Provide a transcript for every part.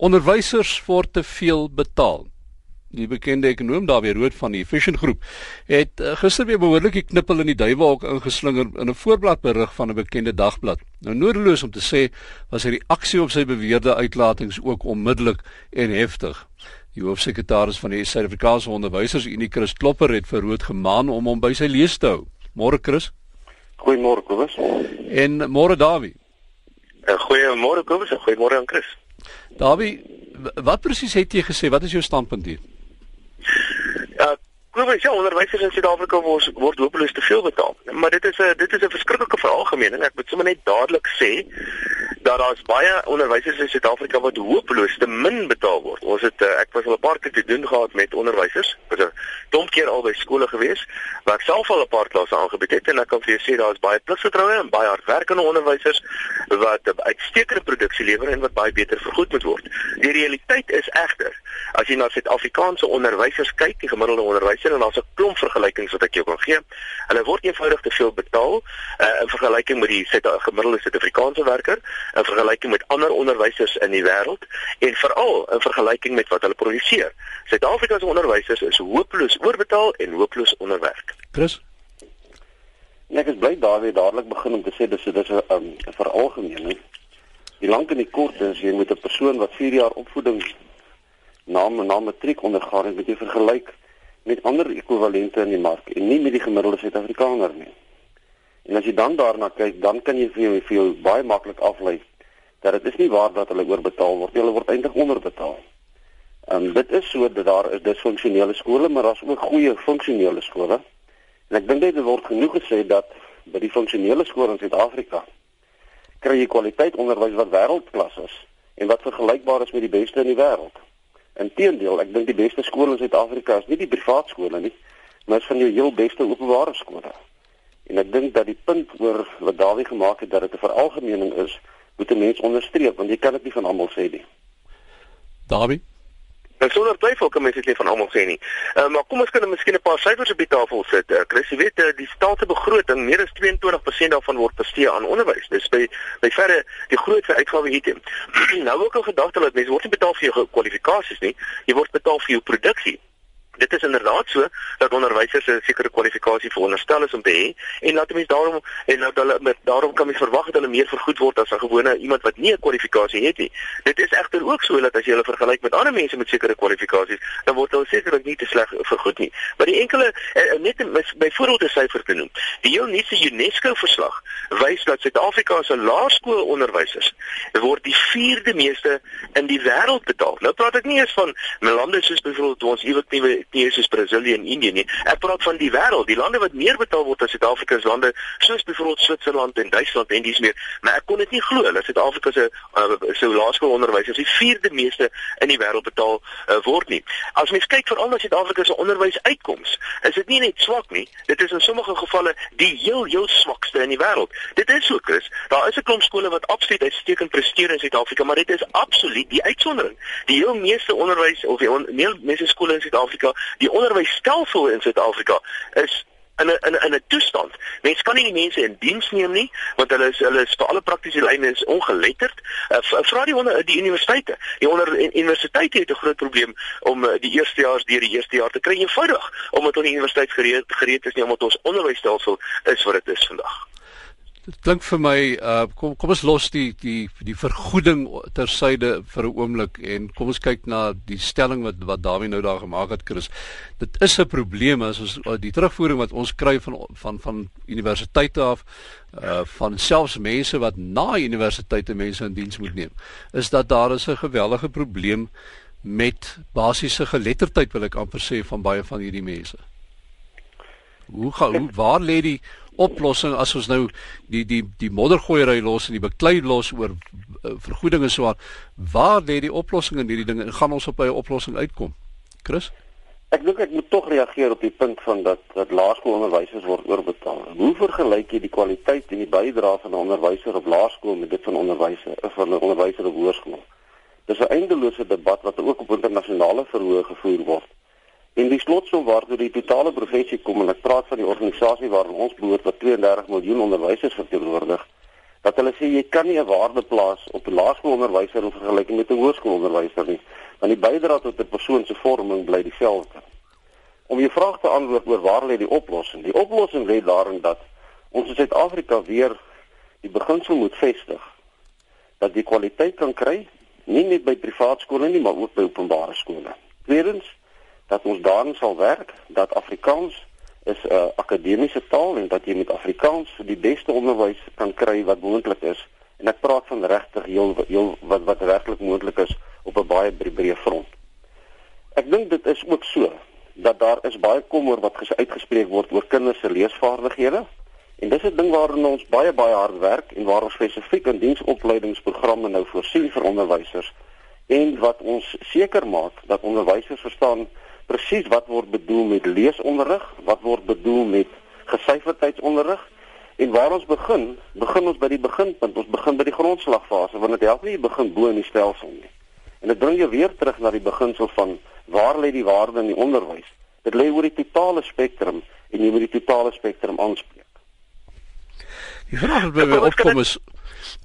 Onderwysers word te veel betaal. Die bekende ekonom Dawie Rood van die Vision Groep het uh, gister weer behoorlik die knippel in die duiwelhok ingeslinger in 'n voorbladberig van 'n bekende dagblad. Nou nodeloos om te sê was sy reaksie op sy beweerde uitlatings ook onmiddellik en heftig. Die hoofsekretaris van die Suid-Afrikaanse Onderwysersunie, Chris Klopper, het vir Rood gemaan om hom by sy lees te hou. Môre Chris. Goeiemôre Kobus. En môre Dawie. Uh, goeiemôre Kobus en goeiemôre aan Chris. Dawie, wat presies het jy gesê? Wat is jou standpunt hier? Ja, Kobus, ja, onderwysers in Suid-Afrika word word hopeloos te veel betaal. Maar dit is 'n dit is 'n verskriklike veralgemening. Ek moet sommer net dadelik sê dat daar's baie onderwysers in Suid-Afrika wat hopeloos te min betaal word. Ons het uh, ek was al 'n paar keer te doen gehad met onderwysers. Was 'n dom keer al by skole gewees waar ek self al 'n paar klasse aangebied het en ek kan vir jou sê daar's baie pligsgetroue en baie hardwerkende onderwysers wat uitstekende produksie lewer en wat baie beter vergoed moet word. Die realiteit is egter as jy na Suid-Afrikaanse onderwysers kyk, die gemiddelde onderwyser en daar's 'n klomp vergelykings wat ek jou kan gee. Hulle word eenvoudig te veel betaal uh, in vergelyking met die gemiddelde Suid-Afrikaanse werker in vergelyking met ander onderwysers in die wêreld en veral in vergelyking met wat hulle produseer. Suid-Afrika se onderwysers is hopeloos oorbetaal en hopeloos onderwerk. Chris Ek is bly daar weer dadelik begin om te sê dis dis 'n um, veralgemening. Die lank en die kort is jy moet 'n persoon wat 4 jaar opvoeding na na matriek ondergaan het met jy vergelyk met ander ekwivalente in die mark en nie met die gemiddelde Suid-Afrikaner nie. En as jy dan daarna kyk, dan kan jy vir jou, vir jou baie maklik aflei dat dit is nie waar dat hulle oorbetaal word nie, hulle word eintlik onderbetaal. En um, dit is so dat daar is disfunksionele skole, maar daar's ook goeie funksionele skole. En ek dink dit word genoeg gesê dat by die funksionele skole in Suid-Afrika kry jy kwaliteit onderwys wat wêreldklas is en wat vergelykbaar is met die beste in die wêreld. Inteendeel, ek dink die beste skole in Suid-Afrika is nie die privaat skole nie, maar is van jou heel beste openbare skole. En ek dink dat die punt oor wat Dawie gemaak het dat dit 'n veralgemening is, moet 'n mens onderstreep want jy kan dit nie van almal sê nie. Dawie En sonder twyfel kan mens dit nie van almal sê nie. Uh, maar kom ons kan miskien 'n paar syfers op die tafel sit. Uh, Chris, jy weet uh, die staatsbegroting, meer as 22% daarvan word bestee aan onderwys. Dis by by verre die grootste uitgawe hierdie. nou ook al gedagte dat mense word nie betaal vir jou kwalifikasies nie, jy word betaal vir jou produksie dit is inderdaad so dat onderwysers 'n sekere kwalifikasie veronderstel is om te hê en laat mense daarom en nou hulle met daarom kan mens verwag dat hulle meer vergoed word as 'n gewone iemand wat nie 'n kwalifikasie het nie. Dit is egter ook so dat as jy hulle vergelyk met ander mense met sekere kwalifikasies, dan word hulle sekerlik nie te sleg vergoed nie. Maar die enkele eh, net byvoorbeeld 'n syfer te noem. Die heel nuutste UNESCO verslag wys dat Suid-Afrika se laerskoolonderwysers word die vierde meeste in die wêreld betaal. Nou praat ek nie eens van lande soos byvoorbeeld ons iewers nie nie soos Brasilië en Indië nie. Ek praat van die wêreld, die lande wat meer betaal word as Suid-Afrika se lande, soos byvoorbeeld Switserland en Duitsland en dis meer. Maar ek kon dit nie glo dat Suid-Afrika se uh, so laerskoolonderwys as die vierde meeste in die wêreld betaal uh, word nie. As mens kyk veral na Suid-Afrika se onderwysuitkoms, is dit nie net swak nie, dit is in sommige gevalle die heel heel swakste in die wêreld. Dit is so, Chris. Daar is 'n klomp skole wat absoluut uitstekend presteer in Suid-Afrika, maar dit is absoluut die uitsondering. Die heel meeste onderwys of die on, meeste skole in Suid-Afrika die onderwysstelsel in Suid-Afrika is in 'n in 'n in 'n toestand. Mense kan nie die mense in diens neem nie want hulle is hulle is vir alle praktiese lyne is ongeletterd. Uh, Vra die onder die universiteite. Die onder universiteite het 'n groot probleem om uh, die eerstejaars deur die eerste jaar te kry eenvoudig omdat hulle universiteit gereed gereed is nie omdat ons onderwysstelsel is wat dit is vandag. Dit klink vir my uh kom kom ons los die die die vergoeding tersyde vir 'n oomblik en kom ons kyk na die stelling wat wat Dawie nou daar gemaak het Chris. Dit is 'n probleem as ons uh, die terugvoering wat ons kry van van van universiteite af uh van selfs mense wat na universiteite mense in diens moet neem is dat daar is 'n gewellige probleem met basiese geletterdheid wil ek amper sê van baie van hierdie mense. Hoe gaan hoe waar lê die oplossing as ons nou die die die moddergooiery los en die beklei los oor uh, vergoedinge so aan waar lê die oplossing in hierdie dinge en gaan ons op 'n oplossing uitkom Chris Ek dink ek moet tog reageer op die punt van dat dat laerskoolonderwysers word oorbetaal. Hoe vergelyk jy die kwaliteit en die bydrae van 'n onderwyser op laerskool met dit van onderwysers of van 'n onderwyser op hoërskool? Dis 'n eindelose debat wat ook op internasionale verhoog gevoer word. En die slotsom waartoe die totale professie kom en ek praat van die organisasie waaraan ons behoort wat 32 miljoen onderwysers verteenwoordig, dat hulle sê jy kan nie 'n waarde plaas op 'n laerskoolonderwyser in vergelyking met 'n hoërskoolonderwyser nie, want die bydrae tot 'n persoon se vorming bly dieselfde. Om jou vraag te antwoord oor waar lê die oplossing? Die oplossing lê daarin dat ons in Suid-Afrika weer die beginsel moet vestig dat jy kwaliteit kan kry nie net by privaat skole nie, maar ook by openbare skole. Tweedens dat ons daarin sal werk dat Afrikaans is 'n uh, akademiese taal en dat jy met Afrikaans die beste onderwys kan kry wat moontlik is. En ek praat van regtig heel heel wat wat werklik moontlik is op 'n baie breë front. Ek dink dit is ook so dat daar is baie kommer wat uitgespreek word oor kinders se leesvaardighede. En dis 'n ding waarin ons baie baie hard werk en waar ons spesifiek in diensopleidingsprogramme nou voorsien vir onderwysers en wat ons seker maak dat onderwysers verstaan presies wat word bedoel met leesonderrig, wat word bedoel met gesyferdheidsonderrig en waar ons begin, begin ons by die beginpunt, ons begin by die grondslagfase want dit help nie jy begin bo in die stelsel nie. En dit bring jou weer terug na die beginsel van waar lê die waarde in die onderwys? Dit lê oor die totale spektrum en jy moet die totale spektrum aanspreek. Die vraag wat by my opkom is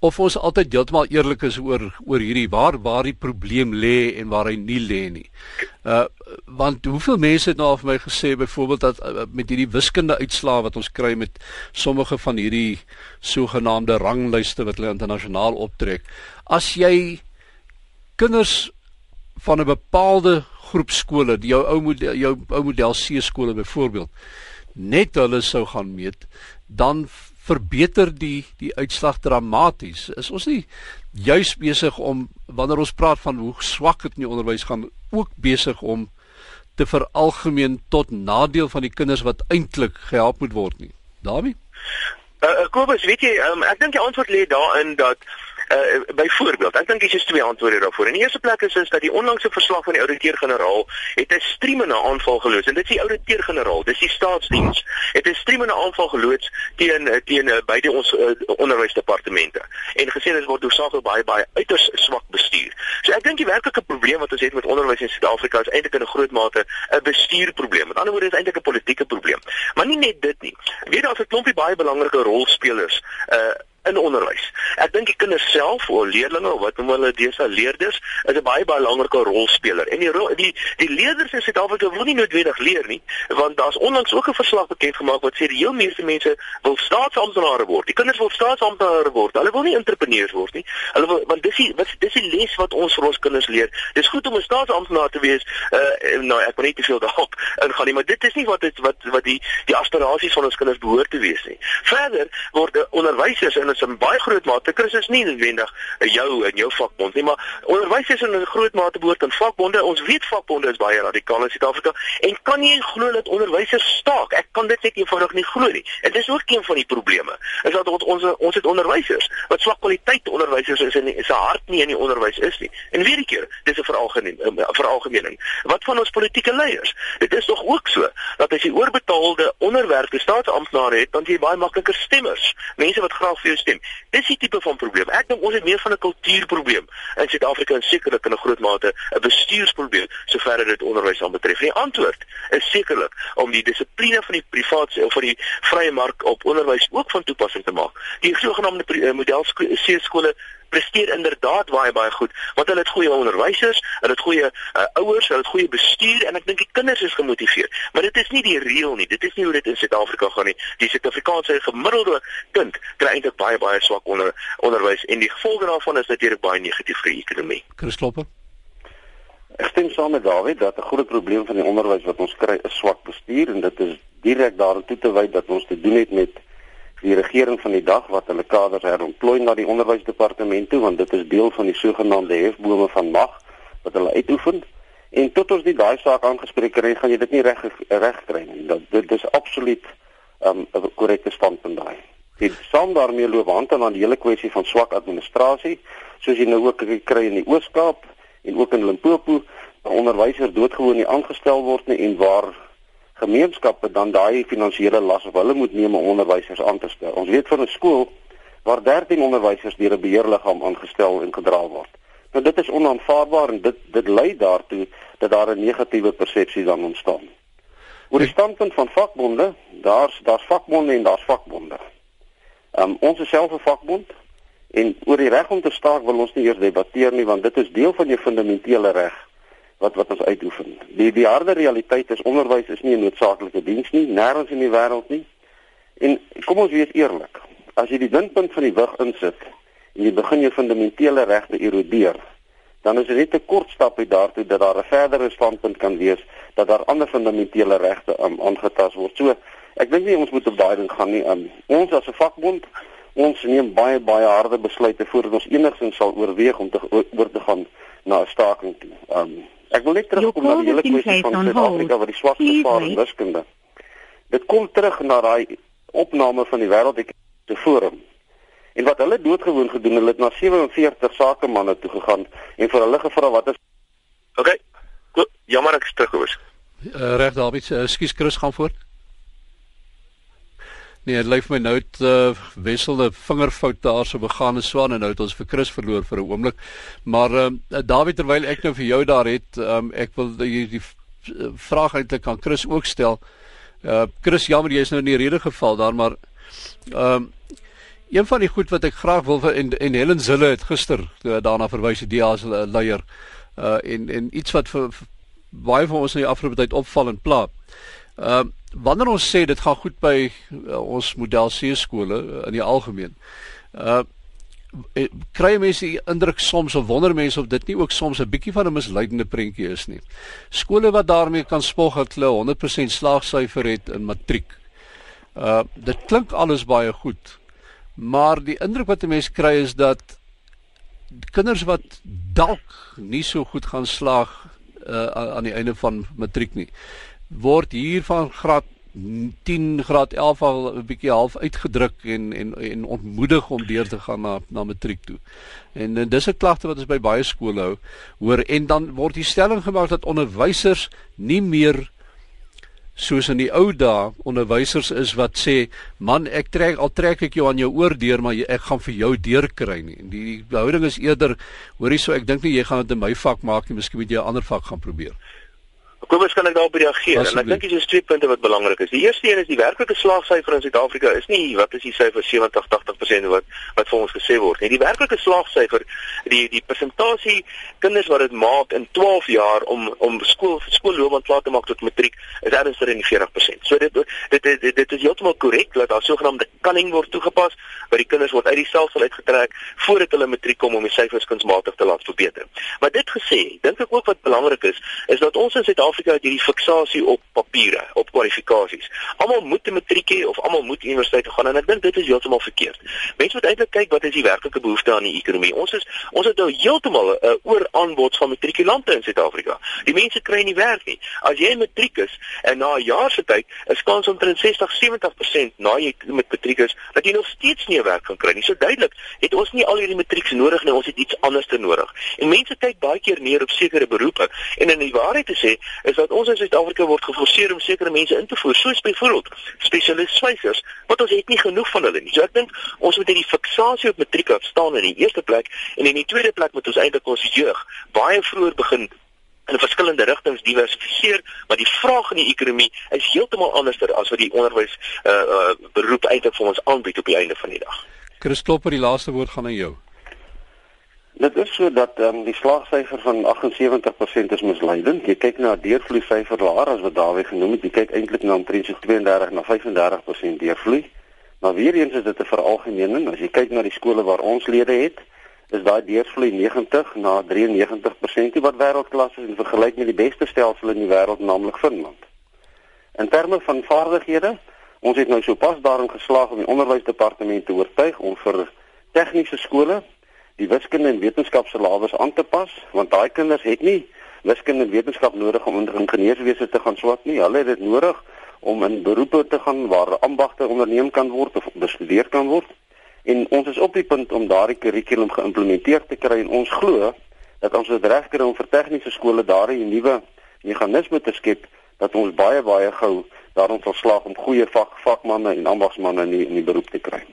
of ons altyd heeltemal eerlik is oor oor hierdie waar waar die probleem lê en waar hy nie lê nie. Uh want hoeveel mense het nou al vir my gesê byvoorbeeld dat uh, met hierdie wiskunde uitslae wat ons kry met sommige van hierdie sogenaamde ranglyste wat hulle internasionaal optrek, as jy kinders van 'n bepaalde groep skole, jou ou model jou ou model C skole byvoorbeeld, net hulle sou gaan meet, dan verbeter die die uitslag dramaties. Is ons nie juis besig om wanneer ons praat van hoe swak dit in die onderwys gaan ook besig om te veralgemeen tot nadeel van die kinders wat eintlik gehelp moet word nie. Daarmee. Uh, Kobus, weet jy, um, ek dink die antwoord lê daarin dat Uh, byvoorbeeld, ek dink dis twee antwoorde daarvoor. In die eerste plek is is dat die onlangse verslag van die ouditeur-generaal het 'n streamende aanval geloods en dit is die ouditeur-generaal, dis die staatsdiens. Het 'n streamende aanval geloods teen teen uh, beide ons uh, onderwysdepartemente en gesê dit word hoofsaaklik baie baie uiters swak bestuur. So ek dink die werklike probleem wat ons het met onderwys in Suid-Afrika is eintlik in 'n groot mate 'n bestuurprobleem. Met ander woorde is eintlik 'n politieke probleem. Maar nie net dit nie. Weet daar's 'n klompie baie belangrike rolspelers uh in onderwys. Ek dink die kinders self of leerders of wat noem hulle desa leerders is 'n baie baie belangrike rolspeler. En die die die leerders in Suid-Afrika wil nie noodwendig leer nie, want daar's onlangs ook 'n verslag bekend gemaak wat sê die heel meeste mense wil staatsamptenare word. Die kinders wil staatsamptenare word. Hulle wil nie entrepreneurs word nie. Hulle wil want dis die wat dis die les wat ons vir ons kinders leer. Dis goed om 'n staatsamptenaar te wees. Uh nou ek wil nie te veel daarop ingaan nie, maar dit is nie wat dit wat wat die die aspirasies van ons kinders behoort te wees nie. Verder word onderwysers in is in baie groot mate Christus nie noodwendig jou in jou vakbond nie, maar onderwys is in 'n groot mate behoort aan vakbonde. Ons weet vakbonde is baie radikaal in Suid-Afrika en kan jy glo dat onderwysers staak? Ek kan dit net eenvoudig nie glo nie. Dit is ook een van die probleme. Is dat ons ons, ons het onderwysers wat swak kwaliteit onderwysers is en se hart nie in die onderwys is nie. En weer 'n keer, dis 'n veralgemening, 'n veralgemening. Wat van ons politieke leiers? Dit is tog ook so dat as jy oorbetaalde onderwerpe staatsamptenare het, dan jy baie makliker stemmers, mense wat graag vir jou stem. Dis die tipe van probleem. Ek dink ons het meer van 'n kultuurprobleem in Suid-Afrika en sekerlik in 'n groot mate 'n bestuursprobleem sover dit onderwys aanbetref. Die antwoord is sekerlik om die dissipline van die privaat of van die vrye mark op onderwys ook van toepassing te maak. Die sogenaamde eh, model C-skole presteer inderdaad baie baie goed want hulle het goeie onderwysers, hulle het goeie uh, ouers, hulle het goeie bestuur en ek dink die kinders is gemotiveerd. Maar dit is nie die reël nie. Dit is nie hoe dit in Suid-Afrika gaan nie. Die Suid-Afrikaanse gemiddelde kind kry eintlik baie baie swak onder onderwys en die gevolge daarvan is natuurlik baie negatief vir die ekonomie. Chris Kloppe. Ek stem saam met David dat 'n groot probleem van die onderwys wat ons kry is swak bestuur en dit is direk daartoe te, te wy dat ons te doen het met die regering van die dag wat hulle kaders herontplooi na die onderwysdepartement toe want dit is deel van die sogenaamde hefbome van mag wat hulle uitoefen. En tot ons die daai saak aangespreek kry gaan jy dit nie reg reg kry nie. Dat dit is absoluut um, 'n um, korrekte standpunt daai. Dit saam daarmee loop hand aan die hele kwessie van swak administrasie soos jy nou ook kry in die Oos-Kaap en ook in Limpopo waar onderwysers doodgewoon nie aangestel word nie en waar gemeenskappe dan daai finansiële las op hulle moet neem om onderwysers aan te stel. Ons weet van 'n skool waar 13 onderwysers deur 'n beheerliggaam aangestel en gedra word. Nou dit is onaanvaarbaar en dit dit lei daartoe dat daar 'n negatiewe persepsie dan ontstaan. Oor die standpunt van vakbonde, daar's daar's vakbonde en daar's vakbonde. Ehm um, ons is self 'n vakbond En oor die reg om te staak wil ons nie eers debatteer nie want dit is deel van jou fundamentele reg wat wat ons uitoefen. Die die harde realiteit is onderwys is nie 'n noodsaaklike diens nie, nêrens in die wêreld nie. En kom ons wees eerlik. As jy die windpunt van die wig insit en jy begin jou fundamentele regte erodeer, dan is dit net 'n kort stap uit daartoe dat daar 'n verdere standpunt kan wees dat daar ander fundamentele regte um, aangetast word. So, ek dink nie ons moet op daai ding gaan nie. Um, ons as 'n vakbond, ons neem baie baie harde besluite voordat ons enigsins sal oorweeg om te oor te gaan na 'n staking toe. Um, Ek wil net terugkom na die hele kwessie van Suid-Afrika wat die swakste vaar in wiskunde. Dit kom terug na daai opname van die wêreldekonomiese forum. En wat hulle doodgewoon gedoen, hulle het na 47 sakemanne toe gegaan en vir hulle gevra wat is OK. Goed, jammer ek is terug hoor. Uh, Reg David, uh, ekskuus Chris gaan voort. Nee, dit lyk my nou het uh, wisselde vingerfout daar so begaan en swaan en nou het ons vir Chris verloor vir 'n oomblik. Maar uh, David terwyl ek nou vir jou daar het, um, ek wil die, die vraag eintlik aan Chris ook stel. Uh Chris, jammer jy is nou in die rede geval daar, maar ehm um, een van die goed wat ek graag wil en, en Helen Zille het gister daarna verwys die DA se leier uh en en iets wat vir, vir baie van ons in die afgelope tyd opval en pla. Ehm uh, wanneer ons sê dit gaan goed by uh, ons model C skole uh, in die algemeen. Uh kry mense die indruk soms of wonder mense of dit nie ook soms 'n bietjie van 'n misleidende prentjie is nie. Skole wat daarmee kan spog dat hulle 100% slaagsyfer het in matriek. Uh dit klink alles baie goed. Maar die indruk wat 'n mens kry is dat kinders wat dalk nie so goed gaan slaag uh aan die einde van matriek nie word hier van graad 10 graad 11 al 'n bietjie half uitgedruk en en en ontmoedig om deur te gaan na na matriek toe. En, en dis 'n klagte wat ons by baie skole hou. Hoor en dan word die stelling gemaak dat onderwysers nie meer soos in die ou dae onderwysers is wat sê man ek trek al trek ek jou aan jou oor deur maar ek gaan vir jou deur kry nie. En die, die houding is eerder hoorie so ek dink nie jy gaan dit in my vak maak nie, miskien moet jy 'n ander vak gaan probeer. Kom ons kan ek daarop reageer. En ek dink dis is twee punte wat belangrik is. Die eerste een is die werklike slaagsyfer in Suid-Afrika is nie wat is die syfer 70-80% wat wat vir ons gesê word nie. Die werklike slaagsyfer, die die persentasie kinders wat dit maak in 12 jaar om om skool skoolloopbaan klaar te maak tot matriek is ernstig in die 40%. So dit dit dit, dit, dit is heeltemal korrek dat daar sogenaamde kanning word toegepas waar die kinders word uit die stelsel uitgetrek voordat hulle matriek kom om die syfers kunsmatig te laat verbeter. Maar dit gesê, dink ek ook wat belangrik is, is dat ons in Suid-Afrika Suid-Afrika het hierdie fiksasie op papiere, op kwalifikasies. Almal moet 'n matriek hê of almal moet universiteit gaan en ek dink dit is heeltemal verkeerd. Mense moet eintlik kyk wat is die werklike behoefte aan die ekonomie. Ons is ons het nou heeltemal 'n uh, ooraanbod van matrikulante in Suid-Afrika. Die mense kry nie werk nie. As jy 'n matriek is en na 'n jaar se tyd is kans omtrent 60-70% na jy met matriek is dat jy nog steeds nie 'n werk kan kry nie. So duidelik, het ons nie al hierdie matrieks nodig nie, ons het iets anders te nodig. En mense kyk baie keer neer op sekere beroepe en in die waarheid te sê, is dat ons in Suid-Afrika word geforseer om sekere mense in te voer, soos byvoorbeeld spesialiste swysers, wat ons het nie genoeg van hulle nie. So ek dink ons moet hierdie fiksasie op matriek staan in die eerste plek en in die tweede plek moet ons eintlik ons jeug baie vroeër begin in verskillende rigtings diversifiseer, maar die vraag in die ekonomie is heeltemal anderster as wat die onderwys uh, uh beroep eintlik vir ons aanbied op die einde van die dag. Chris Klopper, die laaste woord gaan aan jou. Dit is so dat um, die slaagsyfer van 78% is misleidend. Jy kyk na deurvloei syfer laer as wat Dawie genoem het. Jy kyk eintlik na omtrent 32 na 35% deurvloei. Maar weer eens is dit 'n veralgemening. As jy kyk na die skole waar ons lede het, is daai deurvloei 90 na 93% wat wêreldklas is in vergelyking met die beste stelsel in die wêreld, naamlik Finland. In terme van vaardighede, ons het nou sopas daarin geslaag om die onderwysdepartement te oortuig om vir tegniese skole die wiskunde en wetenskap se lawes aan te pas want daai kinders het nie wiskunde en wetenskap nodig om in ingenieurswese te gaan swat nie. Hulle het dit nodig om in beroepe te gaan waar ambagte onderneem kan word of bestudeer kan word. En ons is op die punt om daardie kurrikulum geïmplementeer te kry en ons glo dat ons dit reg kry om vir tegniese skole daardie nuwe meganisme te skep dat ons baie baie gou daarom sal slaag om goeie vak vakmanne en ambagsmanne in die, in die beroep te kry